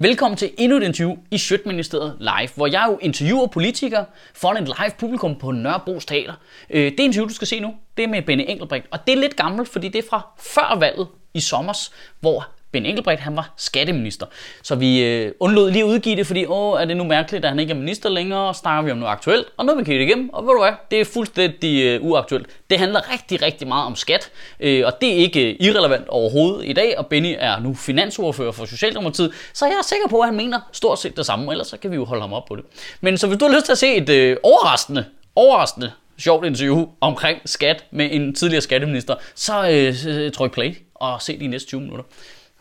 Velkommen til endnu et interview i Sjøtministeriet Live, hvor jeg jo interviewer politikere foran et live publikum på Nørrebro Teater. Øh, det interview, du skal se nu, det er med Benny Engelbrecht, og det er lidt gammelt, fordi det er fra før valget i sommers, hvor Ben Engelbrecht han var skatteminister. Så vi øh, undlod lige at udgive det, fordi åh, er det nu mærkeligt, at han ikke er minister længere, og snakker vi om noget aktuelt, og nu har vi kigget igennem, og ved du hvad, det er fuldstændig øh, uaktuelt. Det handler rigtig, rigtig meget om skat, øh, og det er ikke øh, irrelevant overhovedet i dag, og Benny er nu finansordfører for Socialdemokratiet, så jeg er sikker på, at han mener stort set det samme, ellers så kan vi jo holde ham op på det. Men så hvis du har lyst til at se et øh, overraskende, overraskende sjovt interview omkring skat med en tidligere skatteminister, så øh, tryk play og se de næste 20 minutter.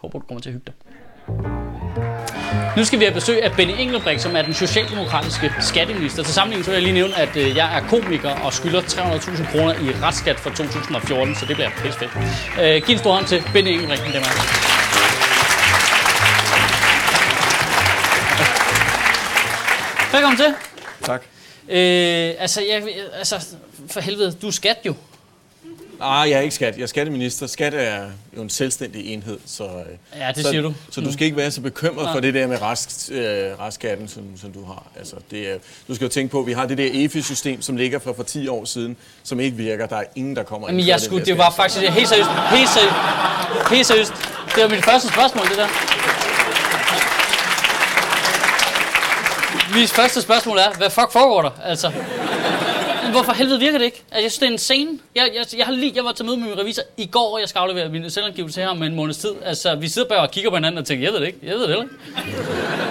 Håber, du kommer til at hygge dig. Nu skal vi have besøg af Benny Engelbrecht, som er den socialdemokratiske skatteminister. Til sammenligning så vil jeg lige nævne, at øh, jeg er komiker og skylder 300.000 kroner i retsskat for 2014, så det bliver pisse fedt. Øh, giv en stor hånd til Benny Engelbrecht, det er. Velkommen til. Tak. Øh, altså, jeg, altså, for helvede, du er skat jo. Ah, jeg er ikke skat. Jeg er skatteminister. Skat er jo en selvstændig enhed, så... øh, Ja, det så, siger du. Så du skal ikke være så bekymret Nej. for det der med rest, øh, restskatten, som, som du har. Altså, det er, du skal jo tænke på, at vi har det der EFI-system, som ligger fra for 10 år siden, som ikke virker. Der er ingen, der kommer Jamen, ind jeg for den skulle, det var faktisk helt seriøst, helt seriøst, helt seriøst. Det var mit første spørgsmål, det der. Mit første spørgsmål er, hvad fuck foregår der? Altså, hvorfor helvede virker det ikke? Altså, jeg synes, det er en scene. Jeg, jeg, jeg, har lige, jeg var til møde med min revisor i går, og jeg skal aflevere min selvangivelse her om en måneds tid. Altså, vi sidder bare og kigger på hinanden og tænker, jeg ved det ikke, jeg ved det heller ikke.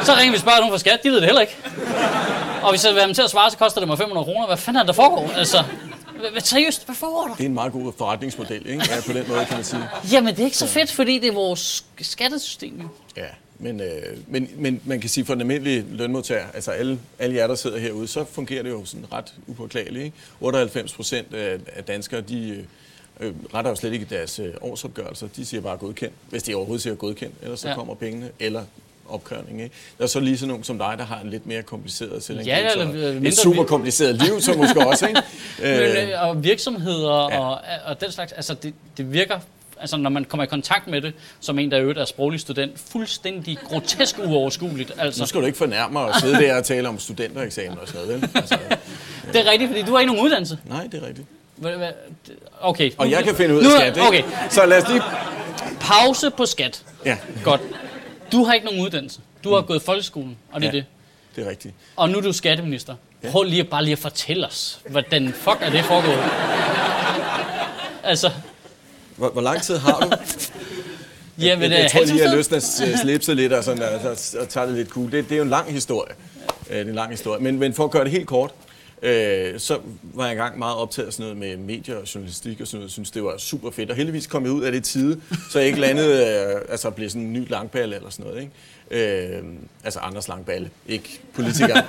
Så ringer vi spørger nogen fra skat, de ved det heller ikke. Og hvis jeg vil have dem til at svare, så koster det mig 500 kroner. Hvad fanden er der foregår? Altså, hvad, seriøst, hvad foregår der? Det er en meget god forretningsmodel, ikke? Ja, på den måde, kan man sige. Jamen, det er ikke så fedt, fordi det er vores skattesystem jo. Ja, men, øh, men, men man kan sige for den almindelige lønmodtager, altså alle, alle jer, der sidder herude, så fungerer det jo sådan ret upåklageligt. Ikke? 98 procent af, danskere, de øh, retter jo slet ikke deres øh, årsopgørelser. De siger bare godkendt, hvis de overhovedet siger godkendt, ellers så Ja. kommer pengene, eller opkrævning. Ikke? Der er så lige sådan nogen som dig, der har en lidt mere kompliceret selvangivelse. Ja, eller, øh, mindre et super kompliceret liv, så måske også. Ikke? Men, Øh, øh, og virksomheder ja. og, og den slags, altså det, det virker, altså når man kommer i kontakt med det, som en, der øvrigt er sproglig student, fuldstændig grotesk uoverskueligt. nu Altså, skal du ikke fornærme mig og sidde der og tale om studentereksamen og sådan noget. Vel? Altså, det er rigtigt, fordi du har ikke nogen uddannelse. nej, det er rigtigt. Okay. Og jeg kan finde ud af Nu er- skat, ikke? Okay, Så lad os lige... pause på skat. Ja, Godt. Du har ikke nogen uddannelse. Du har gået folkeskolen, og det er Ja. det. det er rigtigt. Og nu er du skatteminister. Prøv lige at, bare lige at fortælle os, hvordan fuck er det foregået? Altså, Hvor, hvor lang tid har du? jamen, jeg, jeg øh, tror lige, jeg har lyst til at lidt og, sådan, og, og, og tage det lidt cool. Det, det er jo en lang historie. Øh, Det er en lang historie. Men, men for at gøre det helt kort, øh, så var jeg engang meget optaget af sådan noget med medier og journalistik og sådan noget. Jeg synes, det var super fedt. Og heldigvis kom jeg ud af det tide, så jeg ikke landede, øh, altså blev sådan en ny langballe eller sådan noget. Ikke? Øh, altså Anders Langballe, ikke politiker.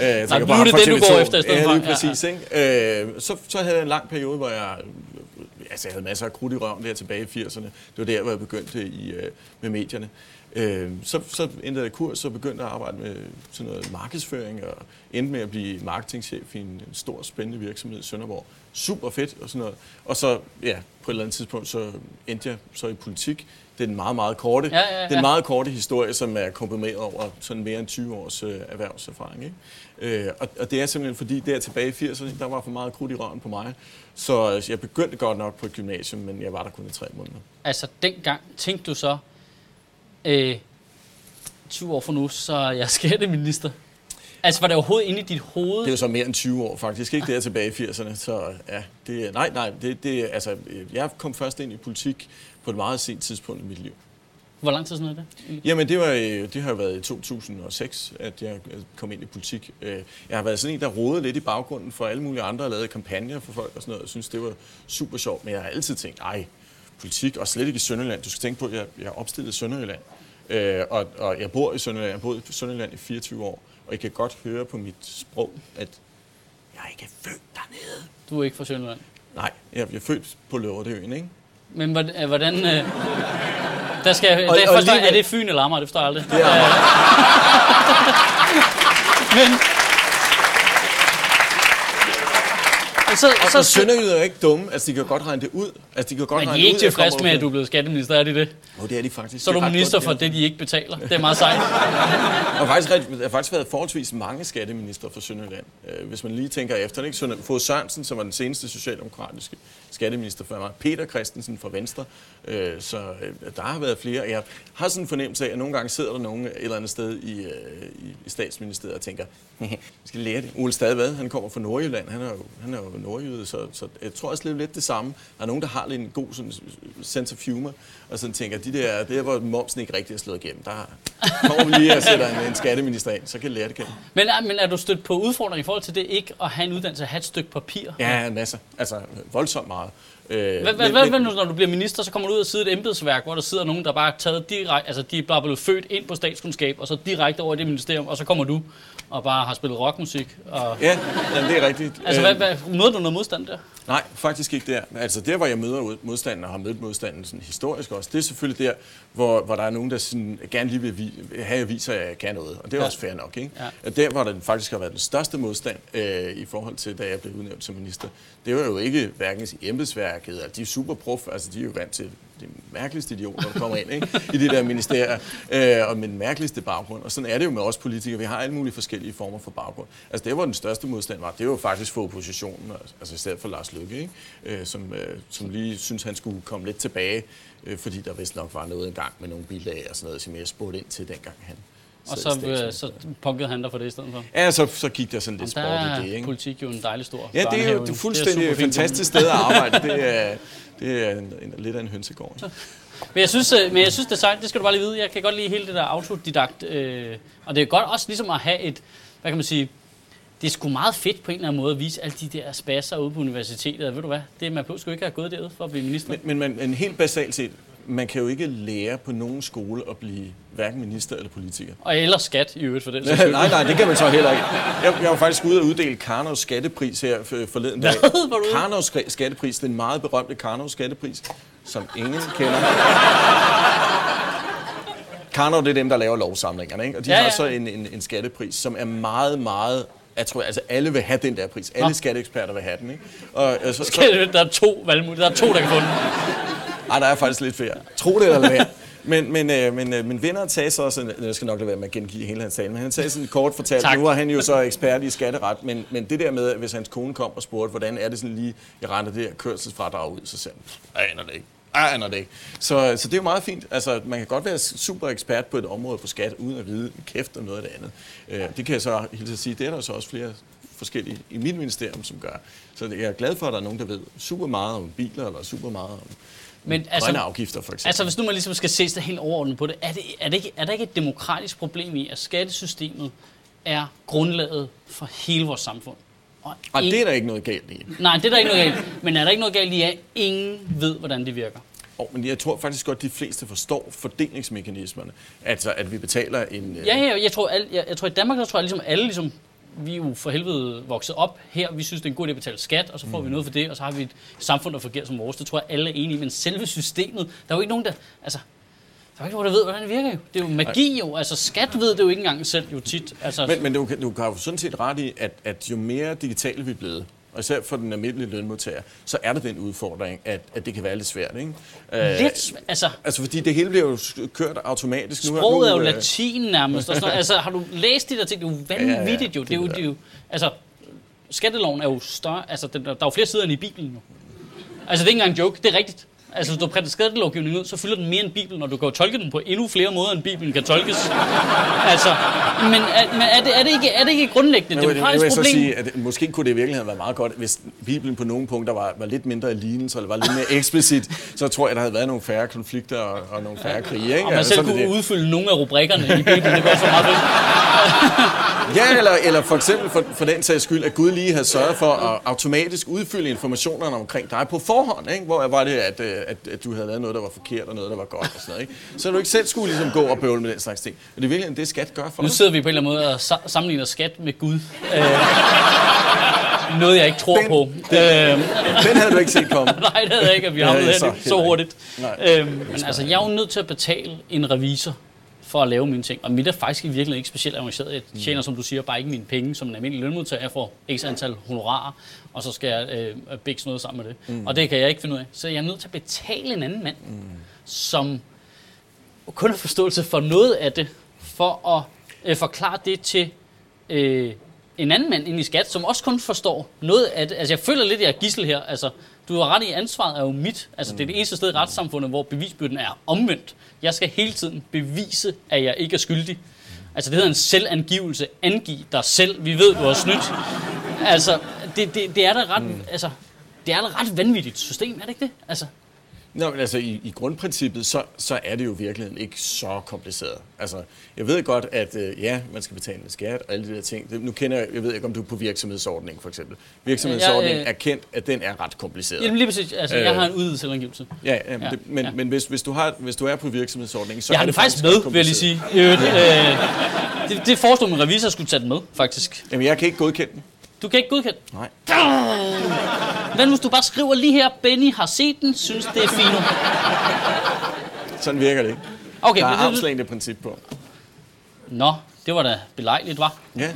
øh, jeg tænker nu er det det, du TV2. går efter i stedet ja, for. lige Ja, ja. præcis. Ikke? Øh, så, så havde jeg en lang periode, hvor jeg altså, jeg havde masser af krudt i røven der tilbage i 80'erne. Det var der, hvor jeg begyndte i, øh, med medierne. Øh, så, så ændrede jeg kurs, så begyndte at arbejde med sådan noget markedsføring, og endte med at blive marketingchef i en, en stor, spændende virksomhed i Sønderborg. Super fedt og sådan noget. Og så, ja, på et eller andet tidspunkt, så endte jeg så i politik. Det er den meget, meget korte, Ja, ja, ja. den meget korte historie, som er komprimeret over sådan mere end 20 års øh, erhvervserfaring. Ikke? Øh, og, og det er simpelthen fordi, der tilbage i 80'erne, der var for meget krudt i røven på mig. Så øh, jeg begyndte godt nok på et gymnasium, men jeg var der kun i tre måneder. Altså, dengang tænkte du så, øh, 20 år fra nu, så er jeg skatteminister. Altså, var det overhovedet inde i dit hoved? Det er jo så mere end 20 år faktisk, ikke? Det er tilbage i 80'erne, så ja, det, nej, nej, det, det, altså, øh, jeg kom først ind i politik på et meget sent tidspunkt i mit liv. Hvor lang tid siden er det? Jamen, det, var, øh, det har jo været i 2006, at jeg øh, kom ind i politik. Jeg har været sådan en, der rodede lidt i baggrunden for alle mulige andre, og lavet kampagner for folk og sådan noget. Jeg synes, det var super sjovt, men jeg har altid tænkt, ej, politik, og slet ikke i Sønderjylland. Du skal tænke på, at jeg, jeg er opstillet i Sønderjylland, øh, og, og jeg bor i Sønderjylland. Jeg har boet i Sønderjylland i 24 år, og I kan godt høre på mit sprog, at jeg ikke er født dernede. Du er ikke fra Sønderland. Nej, jeg, er født på Løverdeøen, ikke? Men hvordan... øh, hvordan øh, der skal, Og- der og forstår, alligevel- er det Fyn eller Amager? Det forstår jeg aldrig. Det er Men, så, Og, så, og sønderjyder er ikke dumme. Altså, de kan godt regne det ud. Altså, de kan godt men de regne er ikke ud, at tilfredse med, at du er blevet skatteminister, er de det? Jo, det er de faktisk. Så er du minister for det, de ikke betaler. Det er meget sejt. Der har faktisk, der har faktisk været forholdsvis mange skatteminister fra Sønderjylland. Øh, Hvis man lige tænker efter, ikke? Fogh Sørensen, som var den seneste socialdemokratiske skatteminister før mig, Peter Christensen fra Venstre, øh, så øh, der har været flere. Jeg har sådan en fornemmelse af, at nogle gange sidder der nogen et eller andet sted i, øh, i, i statsministeriet og tænker, vi skal lære det. Ole Stadvad, han kommer fra Nordjylland, han er jo, han er jo nordjyde, så, så jeg tror også lidt det samme. Der er nogen, der har lidt en god sådan, øh, sense of humor, og sådan tænker, de der, det er, hvor momsen ikke rigtig er slået igennem. Der kommer vi lige og sætter en, en skatteminister ind, så kan lære det. Kan. Men, er- men er du stødt på udfordringer i forhold til det ikke at have en uddannelse, at have et stykke papir? Ja, en masse. Altså, voldsomt meget. Øh, Hvad, hvad nu, når du bliver minister, så kommer du ud og sidder et embedsværk, hvor der sidder nogen, der bare er taget direkte, altså de er bare blevet født ind på statskundskab, og så direkte over i det ministerium, og så kommer du og bare har spillet rockmusik. Og, Ja, jamen, det er rigtigt. altså, Øh, hvad, hvad, møder du noget modstand der? Nej, faktisk ikke der. Altså der, hvor jeg møder modstanden og har mødt modstanden sådan historisk også, det er selvfølgelig der, hvor, hvor der er nogen, der sådan, gerne lige vil vi, have, at jeg viser, at jeg kan noget. Og det er Ja. også fair nok. Ikke? Ja. Der, hvor der faktisk har været den største modstand øh, i forhold til, da jeg blev udnævnt som minister, det var jo ikke hverken embedsværket, altså de er super prof, altså de er jo vant til de mærkeligste idioter, der kommer ind ikke? i det der ministerie, øh, og med den mærkeligste baggrund. Og sådan er det jo med os politikere. Vi har alle mulige forskellige former for baggrund. Altså det, hvor den største modstand var, det var jo faktisk for oppositionen, altså i stedet for Lars Løkke, ikke? Øh, som, øh, som lige synes han skulle komme lidt tilbage, øh, fordi der vist nok var noget engang med nogle bilag og sådan noget, som jeg spurgte ind til, dengang han og så, øh, statsministeriet. så punkede han dig for det i stedet for. Ja, så, så gik der sådan lidt Der sport i er det, ikke? politik jo en dejlig stor Ja, det er jo det er fuldstændig superfint. fantastisk sted at arbejde. Det er, det er en, en, lidt af en hønsegård. ikke? Men jeg synes, øh, men jeg synes det er sejt, det skal du bare lige vide. Jeg kan godt lide hele det der autodidakt. Øh, og det er godt også ligesom at have et, hvad kan man sige, det er sgu meget fedt på en eller anden måde at vise alle de der spasser ude på universitetet. Ved du hvad, det, man behøver sgu ikke have gået derud for at blive minister. Men, men, men, men helt basalt set, man kan jo ikke lære på nogen skole at blive hverken minister eller politiker. Og eller skat i øvrigt for den. sags nej, nej, det kan man så heller ikke. Jeg, jeg var faktisk ude og uddele Karnovs skattepris her for- forleden dag. Karnovs sk- skattepris, den meget berømte Karnovs skattepris, som ingen kender. Karnov, det er dem, der laver lovsamlingerne, ikke? Og de Ja, ja, har så en, en, en skattepris, som er meget, meget... Jeg tror, altså alle vil have den der pris. Alle Nå. skatteeksperter vil have den, ikke? Og, øh, så, så, Der er to valgmuligheder. Der er to, der kan få den. Ej, der er faktisk lidt flere. Tro det eller lad være. Men, men, øh, men øh, min venner sagde så sådan, jeg skal nok lade være med at gengive hele hans tale, men han sagde sådan kort fortalt, Tak. nu er han jo så ekspert i skatteret, men, men det der med, at hvis hans kone kom og spurgte, hvordan er det sådan lige, jeg render det her kørselsfradrag ud, så sagde han, jeg aner det ikke. Jeg aner det ikke. Så, så det er jo meget fint. Altså, man kan godt være super ekspert på et område på skat, uden at vide kæft om noget af det andet. Øh, det kan jeg så helt at sige, det er der så også flere forskellige i mit ministerium, som gør. Så jeg er glad for, at der er nogen, der ved super meget om biler, eller super meget om Men grønne altså, afgifter, for eksempel. altså, hvis nu man ligesom skal se det helt overordnet på det, er, det, er, det ikke, er der ikke et demokratisk problem i, at skattesystemet er grundlaget for hele vores samfund? Og Og ingen- det er der ikke noget galt i. Nej, det er der ikke noget galt. Men er der ikke noget galt i, at ingen ved, hvordan det virker? Oh, men jeg tror faktisk godt, at de fleste forstår fordelingsmekanismerne. Altså, at vi betaler en... øh, Ja, ja, jeg tror, al, jeg, jeg tror i Danmark, der tror jeg ligesom alle, ligesom, vi er jo for helvede vokset op her, vi synes, det er en god idé at betale skat, og så får mm. vi noget for det, og så har vi et samfund, der fungerer som vores. Det tror jeg, alle er enige i, men selve systemet, der er jo ikke nogen, der, altså, der er ikke nogen, der ved, hvordan det virker jo. Det er jo magi jo, altså skat ved det jo ikke engang selv jo tit. Altså, Men, men du, du kan jo sådan set ret i, at, at jo mere digitale vi er blevet, og især for den almindelige lønmodtager, så er der den udfordring, at, at det kan være lidt svært, ikke? Øh, lidt, altså, Altså, fordi det hele bliver jo kørt automatisk. Nu, Sproget er jo øh, latin nærmest. Og sådan noget. altså, har du læst de der ting? Det er jo vanvittigt jo. det Det er jo, det er jo altså, skatteloven er jo større. Altså, den, der er jo flere sider end i Bibelen nu. Altså, det er ikke engang en joke. Det er rigtigt. Altså, hvis du printer skattelovgivning ud, så fylder den mere end Bibelen, og du kan jo tolke den på endnu flere måder, end Bibelen kan tolkes. Altså, men, er, men er, det, er, det ikke, er det ikke grundlæggende Men jeg vil- jeg demokratisk vil så problem? sige, at måske kunne det i virkeligheden være meget godt, hvis Bibelen på nogle punkter var, var lidt mindre i lignelse, eller var lidt mere eksplicit, så tror jeg, der havde været nogle færre konflikter og, og nogle færre krige. Ikke? Og man Altså, selv kunne det. udfylde nogle af rubrikkerne i Bibelen, det går også meget. Ja, eller, eller for eksempel for, for den sags skyld, at Gud lige havde sørget for at automatisk udfylde informationerne omkring dig på forhånd. Ikke? Hvor var det, at, øh, at, at du havde lavet noget, der var forkert, og noget, der var godt og sådan noget. Ikke? Så du ikke selv skulle ligesom gå og bøvle med den slags ting. Og det er virkelig det, skat gør for Nu dig. sidder vi på en eller anden måde og sa- sammenligner skat med Gud. Øh, noget, jeg ikke tror Den- på. Øh, Den havde du ikke set komme. Nej, det havde jeg ikke, at vi jeg hen så så, hurtigt. Øhm, men altså, jeg er jo nødt til at betale en revisor for at lave mine ting. Og mit er faktisk i virkeligheden ikke specielt avanceret. Jeg tjener, som du siger, bare ikke mine penge som en almindelig lønmodtager. Jeg får x antal honorarer, og så skal jeg øh, bikse noget sammen med det. Mm. Og det kan jeg ikke finde ud af. Så jeg er nødt til at betale en anden mand, mm. som kun har forståelse for noget af det, for at øh, forklare det til øh, en anden mand ind i skat, som også kun forstår noget af det. Altså jeg føler lidt, at jeg er gissel her. Altså, du har ret i, ansvaret er jo mit. Altså det er det eneste sted i retssamfundet, hvor bevisbyrden er omvendt. Jeg skal hele tiden bevise, at jeg ikke er skyldig. Altså det hedder en selvangivelse. Angiv dig selv. Vi ved, du har snydt. Altså, det, det, det er da ret, mm. altså, det er da ret vanvittigt system, er det ikke det? Altså, Nå, men altså i, i grundprincippet, så, så er det jo virkelig ikke så kompliceret. Altså, jeg ved godt, at øh, ja, man skal betale en skat og alle de der ting. Det, nu kender jeg, jeg ved ikke, om du er på virksomhedsordning for eksempel. Virksomhedsordning øh, er kendt, at den er ret kompliceret. Jamen lige præcis, altså, jeg har en udvidet selvangivelse. Ja, ja, ja, det, men, ja. men hvis, hvis, du har, hvis du er på virksomhedsordning, så jeg er det den faktisk med, vil jeg lige sige. Øh, øh, det, det foreslog min revisor skulle tage den med, faktisk. Jamen, jeg kan ikke godkende den. Du kan ikke godkende Nej. Hvad hvis du bare skriver lige her, Benny har set den, synes det er fint. Sådan virker det ikke. Okay, Der er men det, armslængde princip på. Nå, det var da belejligt, var. Ja.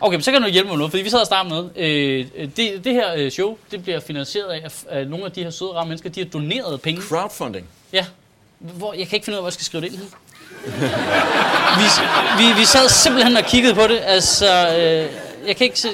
Okay, men så kan du hjælpe mig med noget, fordi vi sad og startede med. Øh, det, det her øh, show, det bliver finansieret af, at nogle af de her søde rare mennesker, de har doneret penge. Crowdfunding. Ja. Hvor, jeg kan ikke finde ud af, hvor jeg skal skrive det ind vi, vi, vi sad simpelthen og kiggede på det. Altså, øh, jeg kan ikke se...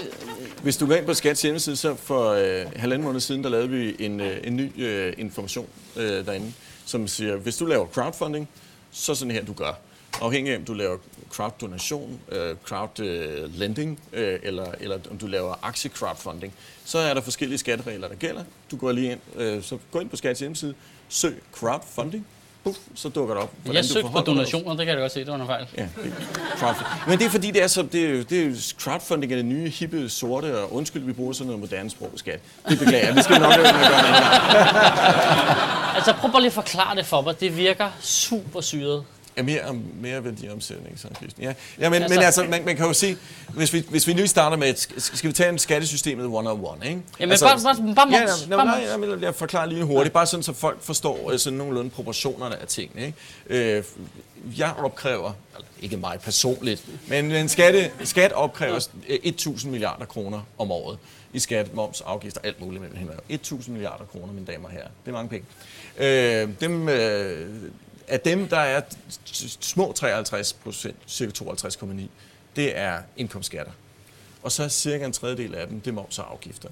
Hvis du går ind på Skats hjemmeside, så for øh, halvanden måned siden, der lavede vi en, øh, en ny øh, information øh, derinde, som siger, hvis du laver crowdfunding, så sådan her, du gør. Afhængig af, om du laver crowd-donation, øh, crowd-lending, øh, øh, eller, eller om du laver aktie-crowdfunding, så er der forskellige skatteregler, der gælder. Du går lige ind, øh, så gå ind på Skats hjemmeside, søg crowdfunding, Puff, så dukker det op. hvordan Jeg søgte på donationer, det kan jeg godt se, det var en fejl. Ja, det. Men det er fordi, det er, så, det er, jo- det er crowdfunding er det nye, hippe, sorte, og undskyld, vi bruger sådan noget moderne sprog, skat. Det beklager jeg. Vi skal nok gøre det. Altså, prøv bare lige at forklare det for mig. Det virker super syret. Ja, mere, mere værdiomsætning, så Christian. Ja, ja men, Altså- men altså, man, man kan jo sige, hvis vi, hvis vi lige starter med, skal vi tage en skattesystemet one-on-one, ikke? Jamen, altså, bare, bare, bare moms. Ja, nej, bare nej, nej, nej, jeg forklarer lige hurtigt, bare sådan, så folk forstår øh, sådan nogenlunde proportionerne af tingene. Ikke? Øh, jeg opkræver, ikke mig personligt, men en skatte, skat opkræver øh, 1.000 milliarder kroner om året i skat, moms, afgifter, alt muligt mellem hinanden. 1.000 milliarder kroner, mine damer og herrer. Det er mange penge. Øh, dem, øh, af dem, der er små 53 procent, cirka 52,9, det er indkomstskatter. Og så er cirka en tredjedel af dem, det er moms og afgifter.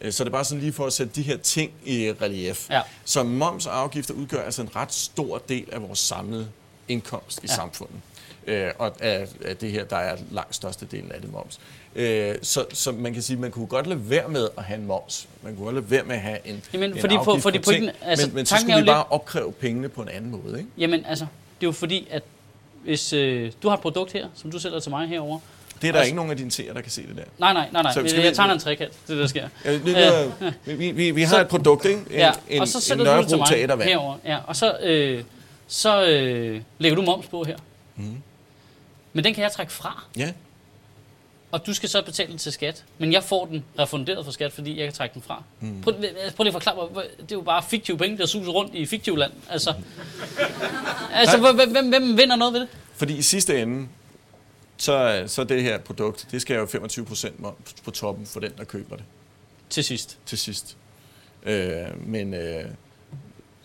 Øh, Så det er bare sådan lige for at sætte de her ting i relief. Ja. Så moms og afgifter udgør altså en ret stor del af vores samlede indkomst i Ja. samfundet. Øh, og af, af det her, der er langt største delen af det moms. Øh, så, så man kan sige, man kunne godt lade være med at have en moms. Man kunne godt lade være med at have en, Jamen, en fordi afgift fordi på ting, pointen- altså, men, men så skulle vi bare opkræve pengene på en anden måde. Ikke? Jamen, altså, det er jo fordi, at hvis øh, du har et produkt her, som du sælger til mig herover. Det er der Altså- ikke nogen af dine seere, der kan se det der. Nej, nej, nej, nej. Så skal jeg vi- tager en trekant. Det er det, der sker. Ja, det, Øh, det, vi, vi, vi har Så- et produkt, ikke? En, ja, en, og så en sætter du det til Nørrebro mig herover. Ja, og så, øh, så øh, lægger du moms på her. Mhm. Men den kan jeg trække fra, Ja, og du skal så betale den til skat. Men jeg får den refunderet for skat, fordi jeg kan trække den fra. Mm. Prøv, altså, prøv lige at forklare mig. Det er jo bare fiktive penge, der suser rundt i fiktive land. Altså, altså Nej. hvem, hvem, vinder noget ved det? fordi i sidste ende, så, så det her produkt, det skal jo 25 procent på toppen for den, der køber det Til sidst. til sidst. Øh, men, øh,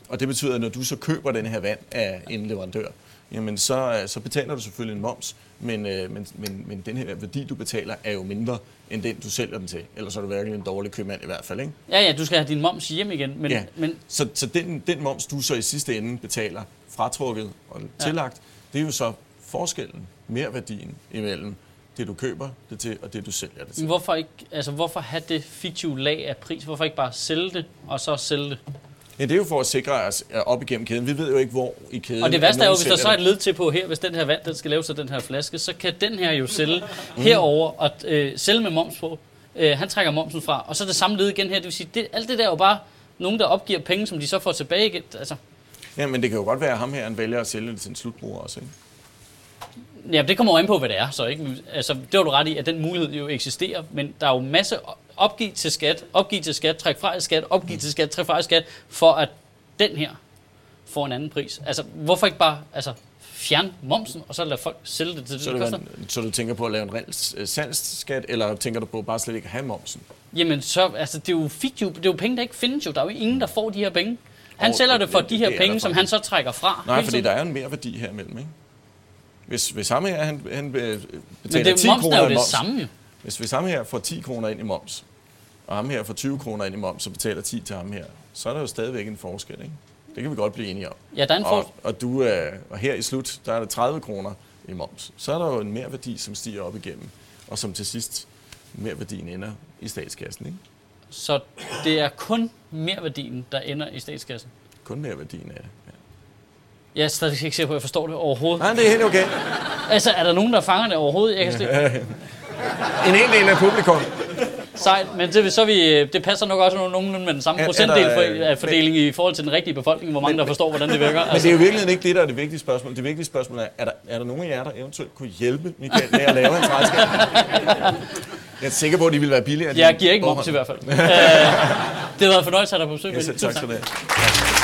og det betyder, at når du så køber den her vand af en leverandør, jamen så, øh, så betaler du selvfølgelig en moms, men, øh, men, men, men den her værdi, du betaler, er jo mindre end den, du sælger den til. Ellers er du virkelig en dårlig købmand i hvert fald, ikke? Ja, ja, du skal have din moms hjem igen. Men, Ja. men Så, så den, den moms, du så i sidste ende betaler fratrukket og Ja. tillagt, det er jo så forskellen, merværdien imellem det, du køber det til, og det, du sælger det til. hvorfor, ikke, altså, hvorfor have det fiktive lag af pris? Hvorfor ikke bare sælge det, og så sælge det? Ja, det er jo for at sikre os øh, op igennem kæden. Vi ved jo ikke, hvor i kæden... Og det værste er jo, hvis der så er et led til på her, hvis den her vand, den skal laves af den her flaske, så kan den her jo sælge herover og øh, sælge med moms på. Øh, han trækker momsen fra, og så er det samme led igen her. Det vil sige, det, alt det der er jo bare nogen, der opgiver penge, som de så får tilbage igen. Altså, Ja, men det kan jo godt være, at ham her han vælger at sælge det til en slutbruger også, ikke? ja, det kommer jo an på, hvad det er. Så, ikke? Altså, det var du ret i, at den mulighed jo eksisterer, men der er jo masse opgiv til skat, opgiv til skat, træk fra i skat, opgiv til skat, træk fra i skat, for at den her får en anden pris. Altså, hvorfor ikke bare altså, fjerne momsen, og så lade folk sælge det til det, Så, det det koster. var, så du tænker på at lave en reel øh, salgsskat, eller tænker du på bare slet ikke at have momsen? Jamen, så, altså, det er jo fiktiv, det er jo penge, der ikke findes jo. Der er jo ingen, der får de her penge. Han Og- sælger det for det- de her det er penge, som han så trækker fra. Nej, fordi tiden. der er en mere værdi her imellem, ikke? Hvis, hvis samme her, han, han øh, Men betaler det, 10 momsen kroner er jo det moms. samme jo. Hvis vi samme her får 10 kroner ind i moms, og ham her får 20 kroner ind i moms, og betaler 10 til ham her, så er der jo stadigvæk en forskel, ikke? Det kan vi godt blive enige om. Ja, der er en. Og, og, du, øh, og her i slut, der er der 30 kroner i moms. Så er der jo en mere værdi, som stiger op igennem, og som til sidst mere værdien ender i statskassen, ikke? Så det er kun merværdien, der ender i statskassen. Kun mere værdien af det. Ja. Jeg er stadig ikke sikker på, at jeg forstår det overhovedet. Nej, det er helt okay. Altså, er der nogen, der fanger det overhovedet? Jeg kan. En hel del af publikum. Sejt, men det, så vi, øh, det passer nok også nogenlunde med den samme Er- er procentdel der, for, øh, af fordeling i forhold til den rigtige befolkning, hvor mange der forstår, hvordan det virker. Men Altså, det er jo virkelig ikke det, der er det vigtige spørgsmål. Det vigtige spørgsmål er, er der, er der nogen af jer, der eventuelt kunne hjælpe Michael med at lave en regnskab? Jeg er sikker på, at de ville være billigere. jeg giver ikke moms i hvert fald. Øh, det har været en fornøjelse at have dig på besøg. Ja, tak skal du have.